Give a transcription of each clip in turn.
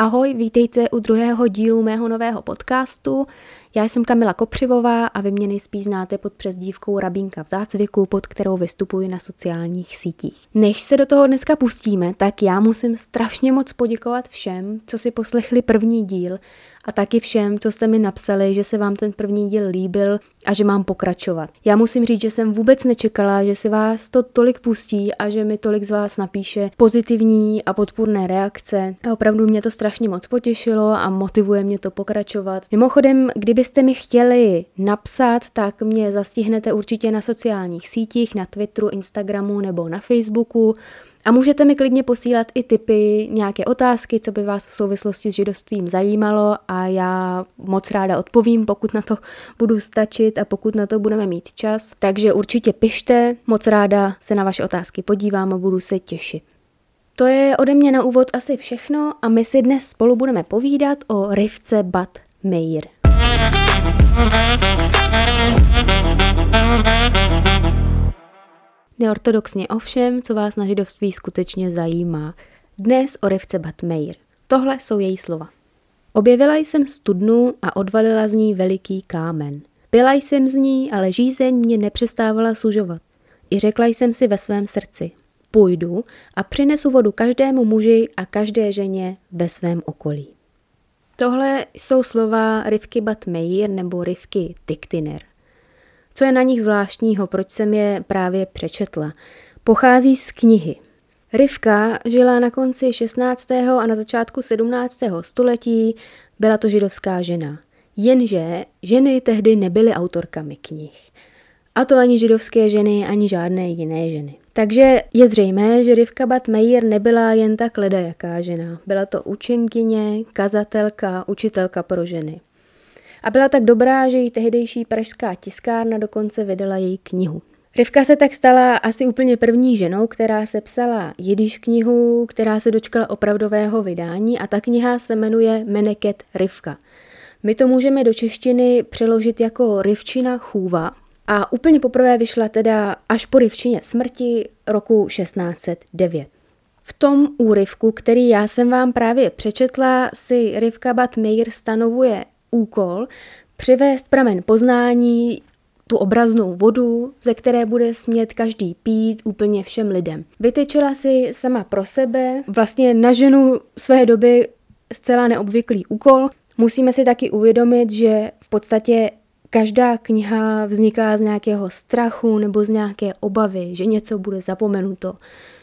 Ahoj, vítejte u druhého dílu mého nového podcastu. Já jsem Kamila Kopřivová a vy mě nejspíš znáte pod přezdívkou Rabínka v zácviku, pod kterou vystupuji na sociálních sítích. Než se do toho dneska pustíme, tak já musím strašně moc poděkovat všem, co si poslechli první díl a taky všem, co jste mi napsali, že se vám ten první díl líbil a že mám pokračovat. Já musím říct, že jsem vůbec nečekala, že se vás to tolik pustí a že mi tolik z vás napíše pozitivní a podpůrné reakce. A opravdu mě to strašně moc potěšilo a motivuje mě to pokračovat. Mimochodem, kdybyste mi chtěli napsat, tak mě zastihnete určitě na sociálních sítích, na Twitteru, Instagramu nebo na Facebooku. A můžete mi klidně posílat i tipy, nějaké otázky, co by vás v souvislosti s židovstvím zajímalo a já moc ráda odpovím, pokud na to budu stačit a pokud na to budeme mít čas. Takže určitě pište, moc ráda se na vaše otázky podívám a budu se těšit. To je ode mě na úvod asi všechno a my si dnes spolu budeme povídat o Rivce Bat Meir. Neortodoxně ovšem, co vás na židovství skutečně zajímá. Dnes o Rivce Batmeir. Tohle jsou její slova. Objevila jsem studnu a odvalila z ní veliký kámen. Pila jsem z ní, ale žízeň mě nepřestávala sužovat. I řekla jsem si ve svém srdci, půjdu a přinesu vodu každému muži a každé ženě ve svém okolí. Tohle jsou slova Rivky Batmeir nebo Rivky Tiktiner. Co je na nich zvláštního, proč jsem je právě přečetla? Pochází z knihy. Rivka žila na konci 16. a na začátku 17. století, byla to židovská žena. Jenže ženy tehdy nebyly autorkami knih. A to ani židovské ženy, ani žádné jiné ženy. Takže je zřejmé, že Rivka Bat Meir nebyla jen tak ledajaká žena. Byla to učenkyně, kazatelka, učitelka pro ženy. A byla tak dobrá, že jí tehdejší pražská tiskárna dokonce vydala její knihu. Rivka se tak stala asi úplně první ženou, která se psala jidiš knihu, která se dočkala opravdového vydání a ta kniha se jmenuje Meneket Rivka. My to můžeme do češtiny přeložit jako Rivčina chůva a úplně poprvé vyšla teda až po Rivčině smrti roku 1609. V tom úryvku, který já jsem vám právě přečetla, si Rivka Bat Meir stanovuje úkol přivést pramen poznání, tu obraznou vodu, ze které bude smět každý pít úplně všem lidem. Vytyčila si sama pro sebe vlastně na ženu své doby zcela neobvyklý úkol. Musíme si taky uvědomit, že v podstatě každá kniha vzniká z nějakého strachu nebo z nějaké obavy, že něco bude zapomenuto,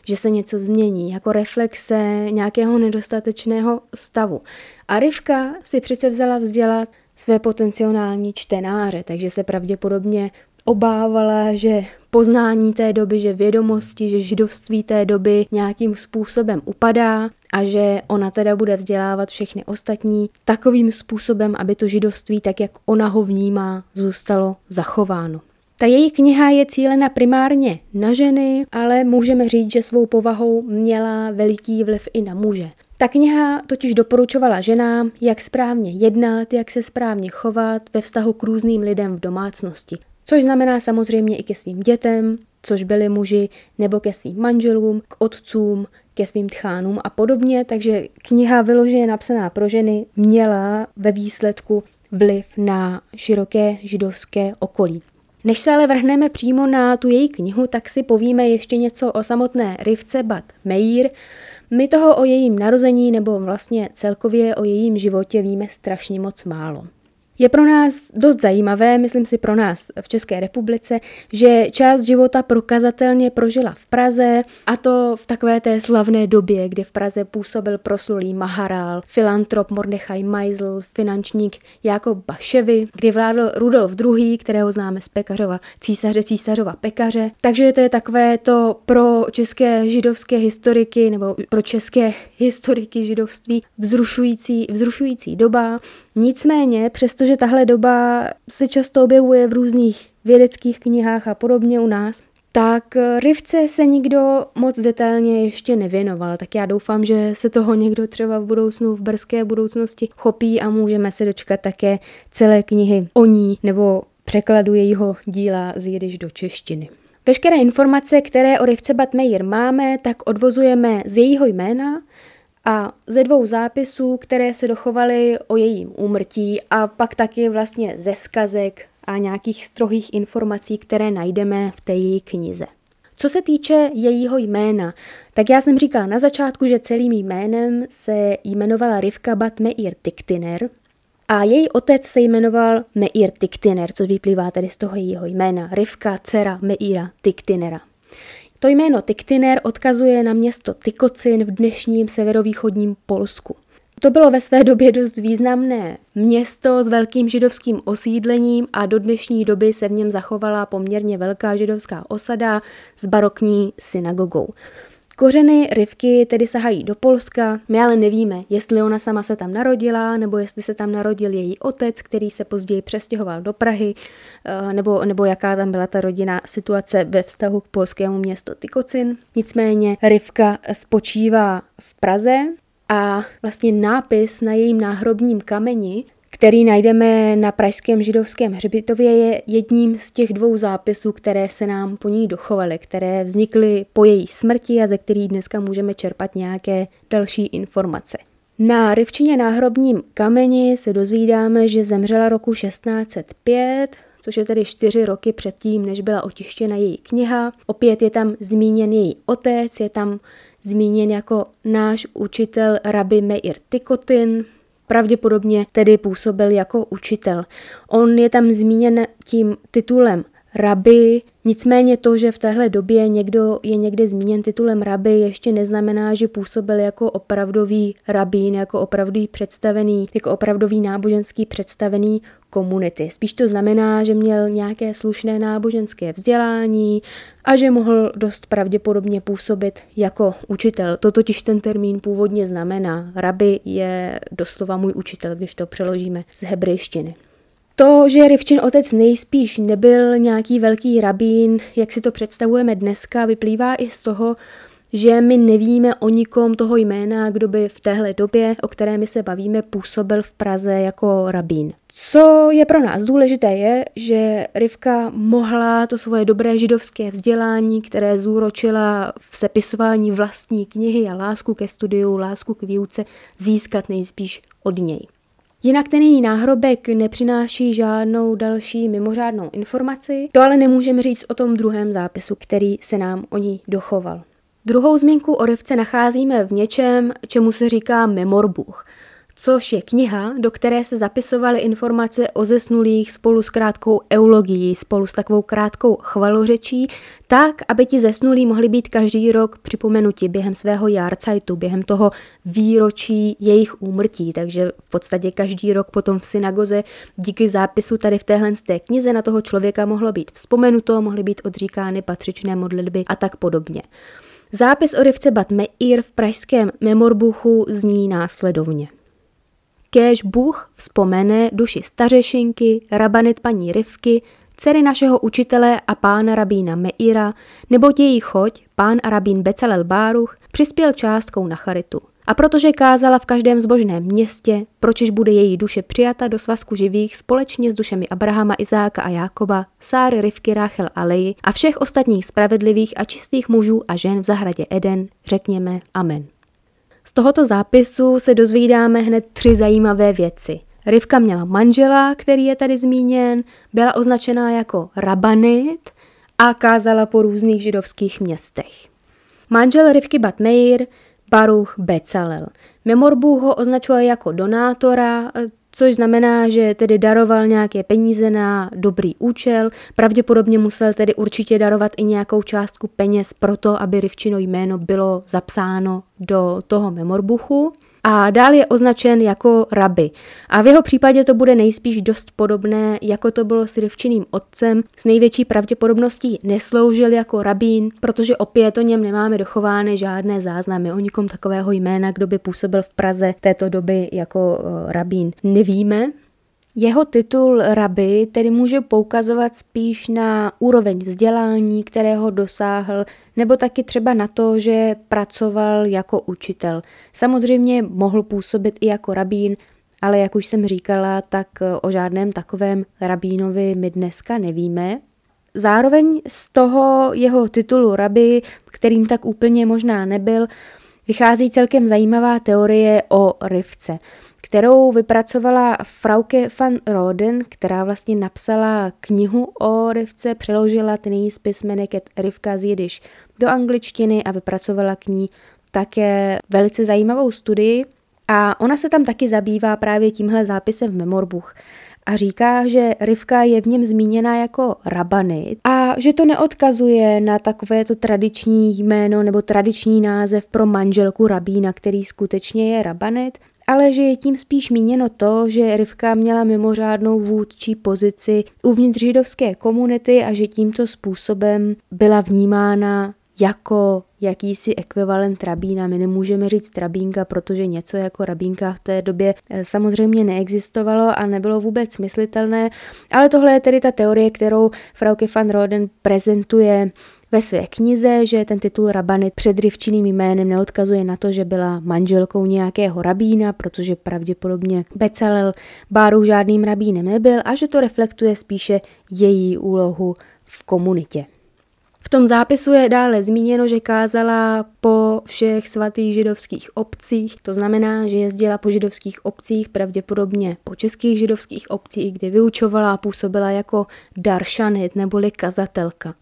že se něco změní, jako reflexe nějakého nedostatečného stavu. A Rivka si přece vzala vzdělat své potenciální čtenáře, takže se pravděpodobně obávala, že poznání té doby, že vědomosti, že židovství té doby nějakým způsobem upadá a že ona teda bude vzdělávat všechny ostatní takovým způsobem, aby to židovství, tak jak ona ho vnímá, zůstalo zachováno. Ta její kniha je cílena primárně na ženy, ale můžeme říct, že svou povahou měla veliký vliv i na muže. Ta kniha totiž doporučovala ženám, jak správně jednat, jak se správně chovat ve vztahu k různým lidem v domácnosti. Což znamená samozřejmě i ke svým dětem, což byli muži, nebo ke svým manželům, k otcům, ke svým tchánům a podobně, takže kniha vyloženě napsaná pro ženy měla ve výsledku vliv na široké židovské okolí. Než se ale vrhneme přímo na tu její knihu, tak si povíme ještě něco o samotné Rivce Bat Meir. My toho o jejím narození nebo vlastně celkově o jejím životě víme strašně moc málo. Je pro nás dost zajímavé, myslím si pro nás v České republice, že část života prokazatelně prožila v Praze a to v takové té slavné době, kdy v Praze působil proslulý Maharal, filantrop Mordechaj Meisel, finančník Jakob Baševy, kdy vládl Rudolf II., kterého známe z Pekařova, císaře císařova pekaře. Takže to je takové to pro české židovské historiky nebo pro české historiky židovství vzrušující, vzrušující doba. Nicméně, přestože tahle doba se často objevuje v různých vědeckých knihách a podobně u nás, tak Rivce se nikdo moc detailně ještě nevěnoval, tak já doufám, že se toho někdo třeba v budoucnu, v brzké budoucnosti chopí a můžeme se dočkat také celé knihy o ní nebo překladu jejího díla z jidiš do češtiny. Veškeré informace, které o Rivce Batmeir máme, tak odvozujeme z jejího jména, A ze dvou zápisů, které se dochovaly o jejím úmrtí a pak taky vlastně ze skazek a nějakých strohých informací, které najdeme v té její knize. Co se týče jejího jména, tak já jsem říkala na začátku, že celým jménem se jmenovala Rivka Bat Meir Tiktiner a její otec se jmenoval Meir Tiktiner, co vyplývá tedy z toho jejího jména. Rivka, dcera Meira Tiktinera. To jméno Tiktiner odkazuje na město Tykocin v dnešním severovýchodním Polsku. To bylo ve své době dost významné město s velkým židovským osídlením a do dnešní doby se v něm zachovala poměrně velká židovská osada s barokní synagogou. Kořeny Rivky tedy sahají do Polska, my ale nevíme, jestli ona sama se tam narodila, nebo jestli se tam narodil její otec, který se později přestěhoval do Prahy, eh, nebo, nebo jaká tam byla ta rodina situace ve vztahu k polskému městu Tykocin. Nicméně Rivka spočívá v Praze a vlastně nápis na jejím náhrobním kameni který najdeme na pražském židovském hřbitově, je jedním z těch dvou zápisů, které se nám po ní dochovaly, které vznikly po její smrti a ze kterých dneska můžeme čerpat nějaké další informace. Na Rivčině náhrobním kameni se dozvídáme, že zemřela roku 1605, což je tedy čtyři roky předtím, než byla otištěna její kniha. Opět je tam zmíněn její otec, je tam zmíněn jako náš učitel Rabbi Meir Tikotin, pravděpodobně tedy působil jako učitel. On je tam zmíněn tím titulem rabi, nicméně to, že v téhle době někdo je někde zmíněn titulem rabi, ještě neznamená, že působil jako opravdový rabín, jako opravdový představený, jako opravdový náboženský představený komunity. Spíš to znamená, že měl nějaké slušné náboženské vzdělání a že mohl dost pravděpodobně působit jako učitel. To totiž ten termín původně znamená. Rabi je doslova můj učitel, když to přeložíme z hebrejštiny. To, že Rivčin otec nejspíš nebyl nějaký velký rabín, jak si to představujeme dneska, vyplývá i z toho, že my nevíme o nikom toho jména, kdo by v téhle době, o které my se bavíme, působil v Praze jako rabín. Co je pro nás důležité je, že Rivka mohla to svoje dobré židovské vzdělání, které zúročila v sepisování vlastní knihy a lásku ke studiu, lásku k výuce, získat nejspíš od něj. Jinak ten její náhrobek nepřináší žádnou další mimořádnou informaci, to ale nemůžeme říct o tom druhém zápisu, který se nám o ní dochoval. Druhou zmínku o rivce nacházíme v něčem, čemu se říká memorbuch, což je kniha, do které se zapisovaly informace o zesnulých spolu s krátkou eulogií, spolu s takovou krátkou chvalořečí, tak, aby ti zesnulí mohli být každý rok připomenuti během svého járcajtu, během toho výročí jejich úmrtí. Takže v podstatě každý rok potom v synagoze díky zápisu tady v téhle té knize na toho člověka mohlo být vzpomenuto, mohly být odříkány patřičné modlitby a tak podobně. Zápis o rivce Bat Meir v pražském memorbuchu zní následovně. Kéž Bůh vzpomene duši stařešinky, rabanit paní Rivky, dcery našeho učitele a pána rabína Meira, nebo její choť, pán a rabín Becalel Báruch, přispěl částkou na charitu. A protože kázala v každém zbožném městě, pročež bude její duše přijata do svazku živých společně s dušemi Abrahama, Izáka a Jákoba, Sáry, Rivky, Ráchel a Leji a všech ostatních spravedlivých a čistých mužů a žen v zahradě Eden, řekněme Amen. Z tohoto zápisu se dozvídáme hned tři zajímavé věci. Rivka měla manžela, který je tady zmíněn, byla označená jako rabanit a kázala po různých židovských městech. Manžel Rivky Batmeir Baruch Becalel. Memorbu ho označuje jako donátora, což znamená, že tedy daroval nějaké peníze na dobrý účel. Pravděpodobně musel tedy určitě darovat i nějakou částku peněz pro to, aby Rivčino jméno bylo zapsáno do toho memorbuchu a dál je označen jako rabi. A v jeho případě to bude nejspíš dost podobné, jako to bylo s Rivčiným otcem. S největší pravděpodobností nesloužil jako rabín, protože opět o něm nemáme dochovány žádné záznamy o nikom takového jména, kdo by působil v Praze této doby jako eh, rabín. Nevíme, jeho titul rabi tedy může poukazovat spíš na úroveň vzdělání, kterého dosáhl, nebo taky třeba na to, že pracoval jako učitel. Samozřejmě mohl působit i jako rabín, ale jak už jsem říkala, tak o žádném takovém rabínovi my dneska nevíme. Zároveň z toho jeho titulu rabi, kterým tak úplně možná nebyl, vychází celkem zajímavá teorie o rivce kterou vypracovala Frauke van Roden, která vlastně napsala knihu o rivce, přeložila ten její spis jmenuje Rivka z Jidiš do angličtiny a vypracovala k ní také velice zajímavou studii. A ona se tam taky zabývá právě tímhle zápisem v Memorbuch a říká, že Rivka je v něm zmíněna jako rabanit a že to neodkazuje na takové to tradiční jméno nebo tradiční název pro manželku rabína, který skutečně je rabanit, ale že je tím spíš míněno to, že Rivka měla mimořádnou vůdčí pozici uvnitř židovské komunity a že tímto způsobem byla vnímána jako jakýsi ekvivalent rabína. My nemůžeme říct rabínka, protože něco jako rabínka v té době eh, samozřejmě neexistovalo a nebylo vůbec myslitelné, ale tohle je tedy ta teorie, kterou Frauke van Roden prezentuje ve své knize, že ten titul rabanit před rivčiným jménem neodkazuje na to, že byla manželkou nějakého rabína, protože pravděpodobně Becalel Báru žádným rabínem nebyl a že to reflektuje spíše její úlohu v komunitě. V tom zápisu je dále zmíněno, že kázala po všech svatých židovských obcích, to znamená, že jezdila po židovských obcích, pravděpodobně po českých židovských obcích, kde vyučovala a působila jako daršanit neboli kazatelka.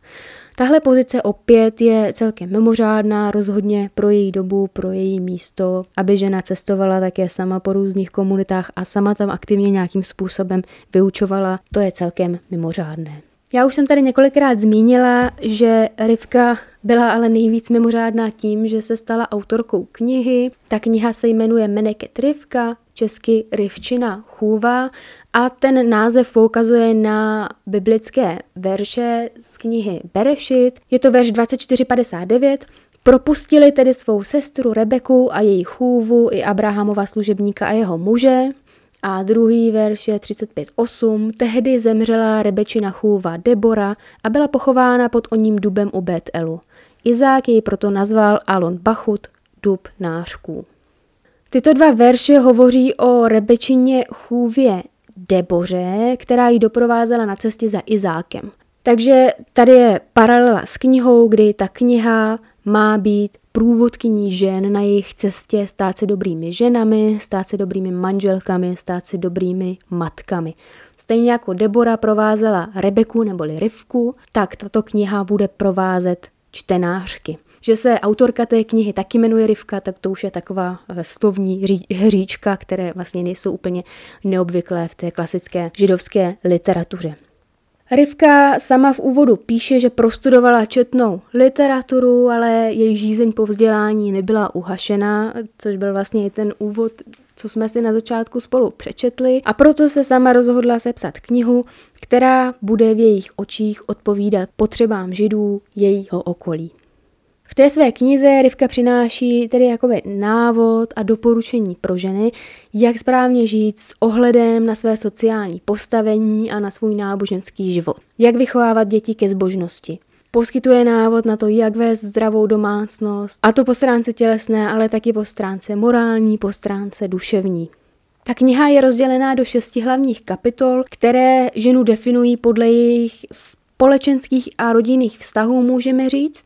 Tahle pozice opět je celkem mimořádná, rozhodně pro její dobu, pro její místo, aby žena cestovala také sama po různých komunitách a sama tam aktivně nějakým způsobem vyučovala, to je celkem mimořádné. Já už jsem tady několikrát zmínila, že Rivka byla ale nejvíc mimořádná tím, že se stala autorkou knihy. Ta kniha se jmenuje Meneket Rivka, česky Rivčina chůva a ten název poukazuje na biblické verše z knihy Berešit. Je to verš 2459. Propustili tedy svou sestru Rebeku a její chůvu i Abrahamova služebníka a jeho muže. A druhý verš je 35.8. Tehdy zemřela Rebečina chůva Debora a byla pochována pod oním dubem u Betelu. Izák jej proto nazval Alon Bachut, dub nářků. Tyto dva verše hovoří o Rebečině chůvě Deboře, která ji doprovázela na cestě za Izákem. Takže tady je paralela s knihou, kdy ta kniha má být průvodkyní žen na jejich cestě stát se dobrými ženami, stát se dobrými manželkami, stát se dobrými matkami. Stejně jako Debora provázela Rebeku neboli Rivku, tak tato kniha bude provázet čtenářky. Že se autorka té knihy taky jmenuje Rivka, tak to už je taková eh, slovní hříčka, které vlastně nejsou úplně neobvyklé v té klasické židovské literatuře. Rivka sama v úvodu píše, že prostudovala četnou literaturu, ale její žízeň po vzdělání nebyla uhašená, což byl vlastně i ten úvod co jsme si na začátku spolu přečetli a proto se sama rozhodla sepsat knihu, která bude v jejich očích odpovídat potřebám židů jejího okolí. Té své knize Rivka přináší tedy jakoby návod a doporučení pro ženy, jak správně žít s ohledem na své sociální postavení a na svůj náboženský život. Jak vychovávat děti ke zbožnosti. Poskytuje návod na to, jak vést zdravou domácnost, a to po stránce tělesné, ale taky po stránce morální, po stránce duševní. Ta kniha je rozdělená do šesti hlavních kapitol, které ženu definují podle jejich společenských a rodinných vztahů, můžeme říct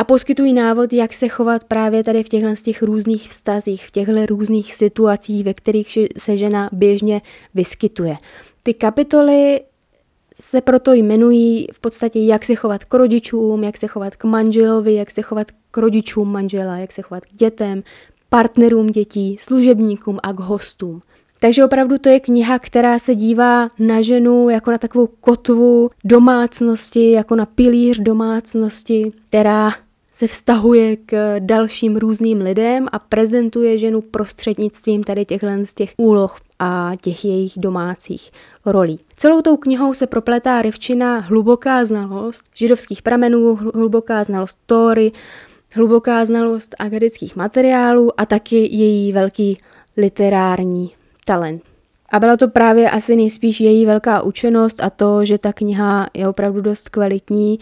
a poskytují návod, jak se chovat právě tady v těchto z těch různých vztazích, v těchto různých situacích, ve kterých se žena běžně vyskytuje. Ty kapitoly se proto jmenují v podstatě, jak se chovat k rodičům, jak se chovat k manželovi, jak se chovat k rodičům manžela, jak se chovat k dětem, partnerům dětí, služebníkům a k hostům. Takže opravdu to je kniha, která se dívá na ženu jako na takovou kotvu domácnosti, jako na pilíř domácnosti, která se vztahuje k dalším různým lidem a prezentuje ženu prostřednictvím tady těchto z těch úloh a těch jejich domácích rolí. Celou tou knihou se propletá Rivčina hluboká znalost židovských pramenů, hluboká znalost Tóry, hluboká znalost akademických materiálů a taky její velký literární talent. A byla to právě asi nejspíš její velká učenost a to, že ta kniha je opravdu dost kvalitní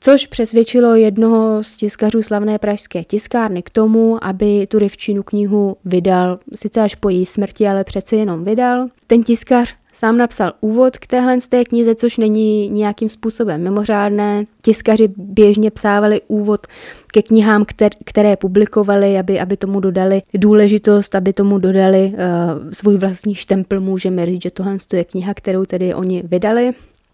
což přesvědčilo jednoho z tiskařů slavné pražské tiskárny k tomu, aby tu Rivčinu knihu vydal, sice až po její smrti, ale přece jenom vydal. Ten tiskař Sám napsal úvod k téhle z té knize, což není nějakým způsobem mimořádné. Tiskaři běžně psávali úvod ke knihám, které publikovali, aby, aby tomu dodali důležitost, aby tomu dodali uh, svůj vlastní štempl. Můžeme říct, že tohle je kniha, kterou tedy oni vydali.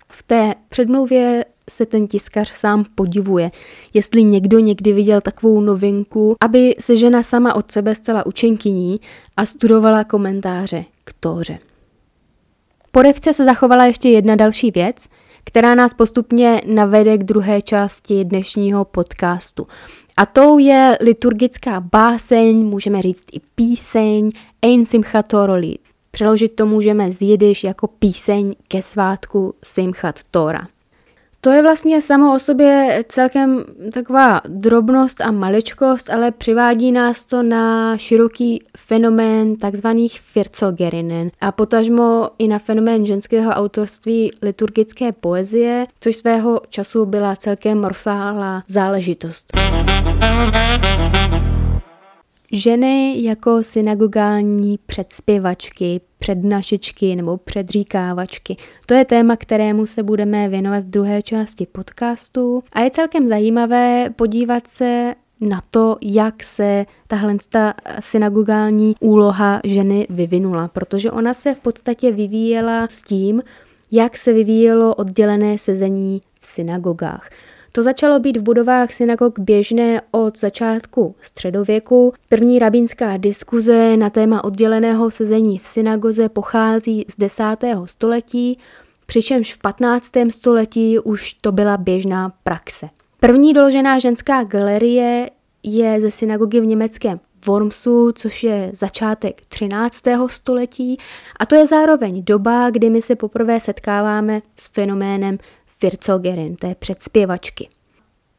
V té předmluvě se ten tiskař sám podivuje, jestli někdo někdy viděl takovou novinku, aby se žena sama od sebe stala učenkyní a studovala komentáře k Tóře. Po revce se zachovala ještě jedna další věc, která nás postupně navede k druhé části dnešního podcastu. A tou je liturgická báseň, můžeme říct i píseň Ein Simchat Torah. Přeložit to můžeme z jako píseň ke svátku Simchat Tora. To je vlastně samo o sobě celkem taková drobnost a maličkost, ale přivádí nás to na široký fenomén takzvaných fircogerinen a potažmo i na fenomén ženského autorství liturgické poezie, což svého času byla celkem rozsáhlá záležitost. Ženy jako synagogální předspěvačky, přednašečky nebo předříkávačky. To je téma, kterému se budeme věnovat v druhé části podcastu a je celkem zajímavé podívat se na to, jak se tahle ta synagogální úloha ženy vyvinula, protože ona se v podstatě vyvíjela s tím, jak se vyvíjelo oddělené sezení v synagogách. To začalo být v budovách synagog běžné od začátku středověku. První rabínská diskuze na téma odděleného sezení v synagoze pochází z 10. století, přičemž v 15. století už to byla běžná praxe. První doložená ženská galerie je ze synagogy v německém Wormsu, což je začátek 13. století a to je zároveň doba, kdy my se poprvé setkáváme s fenoménem Fircogerin, té předspěvačky.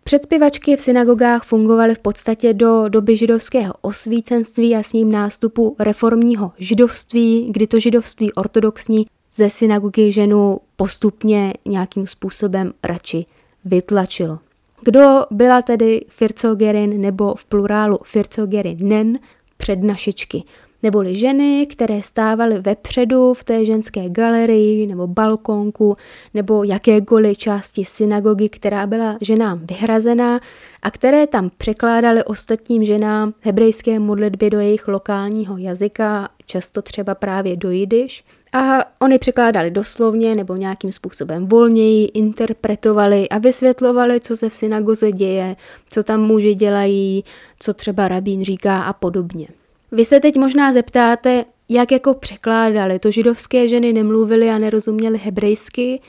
Předspěvačky v synagogách fungovaly v podstatě do doby židovského osvícenství a s ním nástupu reformního židovství, kdy to židovství ortodoxní ze synagogy ženu postupně nějakým způsobem radši vytlačilo. Kdo byla tedy Fircogerin nebo v plurálu Fircogerinen přednašičky? Neboli ženy, které stávaly vepředu v té ženské galerii nebo balkonku nebo jakékoliv části synagogy, která byla ženám vyhrazená a které tam překládaly ostatním ženám hebrejské modlitby do jejich lokálního jazyka, často třeba právě do jidiš. A oni překládali doslovně nebo nějakým způsobem volněji, interpretovali a vysvětlovali, co se v synagoze děje, co tam muži dělají, co třeba rabín říká a podobně. Vy se teď možná zeptáte, jak jako překládali. To židovské ženy nemluvily a nerozuměly hebrejsky?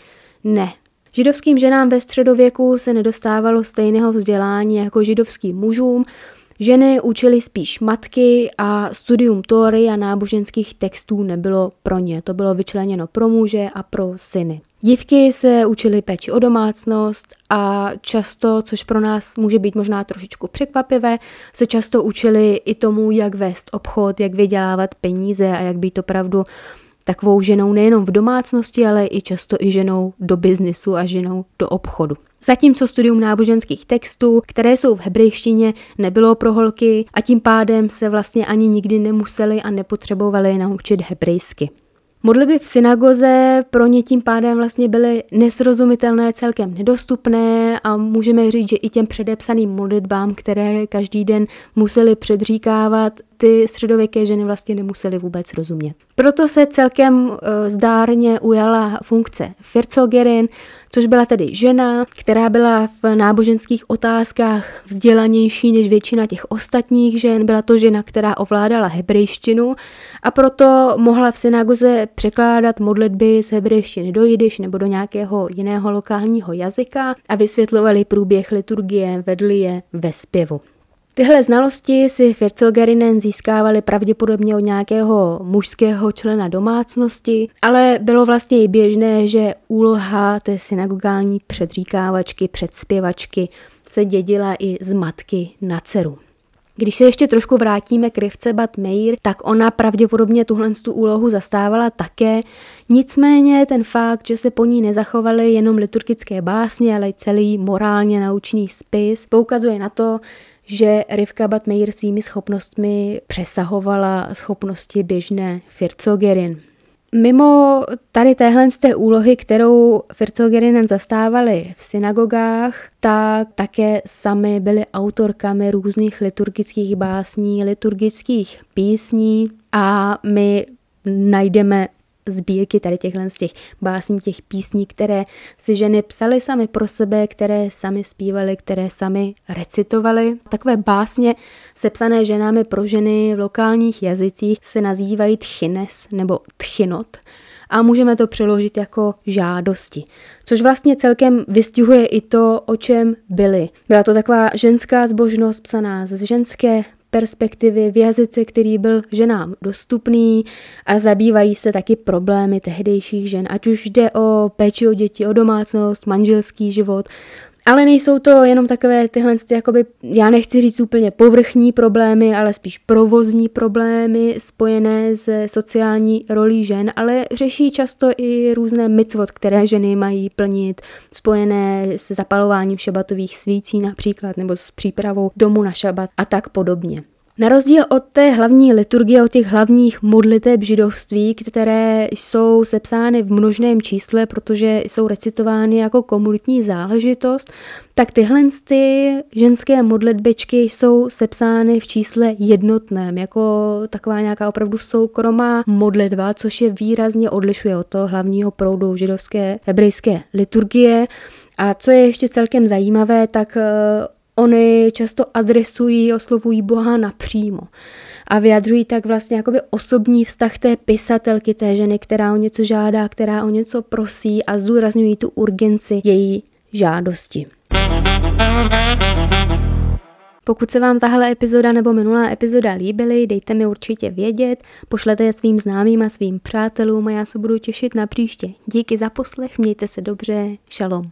Ne. Židovským ženám ve středověku se nedostávalo stejného vzdělání jako židovským mužům, Ženy učily spíš matky a studium Tóry a náboženských textů nebylo pro ně. To bylo vyčleněno pro muže a pro syny. Dívky se učily péči o domácnost a často, což pro nás může být možná trošičku překvapivé, se často učili i tomu, jak vést obchod, jak vydělávat peníze a jak být opravdu takovou ženou nejenom v domácnosti, ale i často i ženou do biznisu a ženou do obchodu. Zatímco studium náboženských textů, které jsou v hebrejštině, nebylo pro holky a tím pádem se vlastně ani nikdy nemuseli a nepotřebovali naučit hebrejsky. Modlitby v synagoze pro ně tím pádem vlastně byly nesrozumitelné, celkem nedostupné a můžeme říct, že i těm předepsaným modlitbám, které každý den museli předříkávat, ty středověké ženy vlastně nemusely vůbec rozumět. Proto se celkem e, zdárně ujala funkce Fircogerin, což byla tedy žena, která byla v náboženských otázkách vzdělanější než většina těch ostatních žen. Byla to žena, která ovládala hebrejštinu a proto mohla v synagoze překládat modlitby z hebrejštiny do jidiš nebo do nějakého jiného lokálního jazyka a vysvětlovali průběh liturgie, vedli je ve zpěvu. Tyhle znalosti si Fircogerinen získávali pravděpodobně od nějakého mužského člena domácnosti, ale bylo vlastně i běžné, že úloha té synagogální předříkávačky, předspěvačky se dědila i z matky na dceru. Když se ještě trošku vrátíme k Rivce Bat Meir, tak ona pravděpodobně tuhle tu úlohu zastávala také. Nicméně ten fakt, že se po ní nezachovaly jenom liturgické básně, ale i celý morálně naučný spis, poukazuje na to, že Rivka Batmeir svými schopnostmi přesahovala schopnosti běžné Fircogerin. Mimo tady téhle z té úlohy, kterou Fircogerinen zastávali v synagogách, tak také sami byli autorkami různých liturgických básní, liturgických písní a my najdeme sbírky tady těchhle z těch básní, těch písní, které si ženy psaly sami pro sebe, které sami zpívaly, které sami recitovaly. Takové básně sepsané ženami pro ženy v lokálních jazycích se nazývají tchines nebo tchinot a můžeme to přeložit jako žádosti. Což vlastně celkem vystihuje i to, o čem byly. Byla to taková ženská zbožnost psaná z ženské perspektivy v jazyce, který byl ženám dostupný a zabývají se taky problémy tehdejších žen, ať už jde o péči o děti, o domácnost, manželský život, ale nejsou to jenom takové tyhle, jakoby, já nechci říct úplně povrchní problémy, ale spíš provozní problémy spojené s sociální rolí žen, ale řeší často i různé mitzvot, které ženy mají plnit, spojené s zapalováním šabatových svící například, nebo s přípravou domu na šabat a tak podobně. Na rozdíl od té hlavní liturgie, od těch hlavních modliteb židovství, které jsou sepsány v množném čísle, protože jsou recitovány jako komunitní záležitost, tak tyhle ty ženské modlitbičky jsou sepsány v čísle jednotném, jako taková nějaká opravdu soukromá modlitba, což je výrazně odlišuje od toho hlavního proudu židovské hebrejské liturgie. A co je ještě celkem zajímavé, tak Oni často adresují, oslovují Boha napřímo a vyjadřují tak vlastně jakoby osobní vztah té pisatelky, té ženy, která o něco žádá, která o něco prosí a zdůrazňují tu urgenci její žádosti. Pokud se vám tahle epizoda nebo minulá epizoda líbily, dejte mi určitě vědět, pošlete je svým známým a svým přátelům a já se budu těšit na příště. Díky za poslech, mějte se dobře, šalom.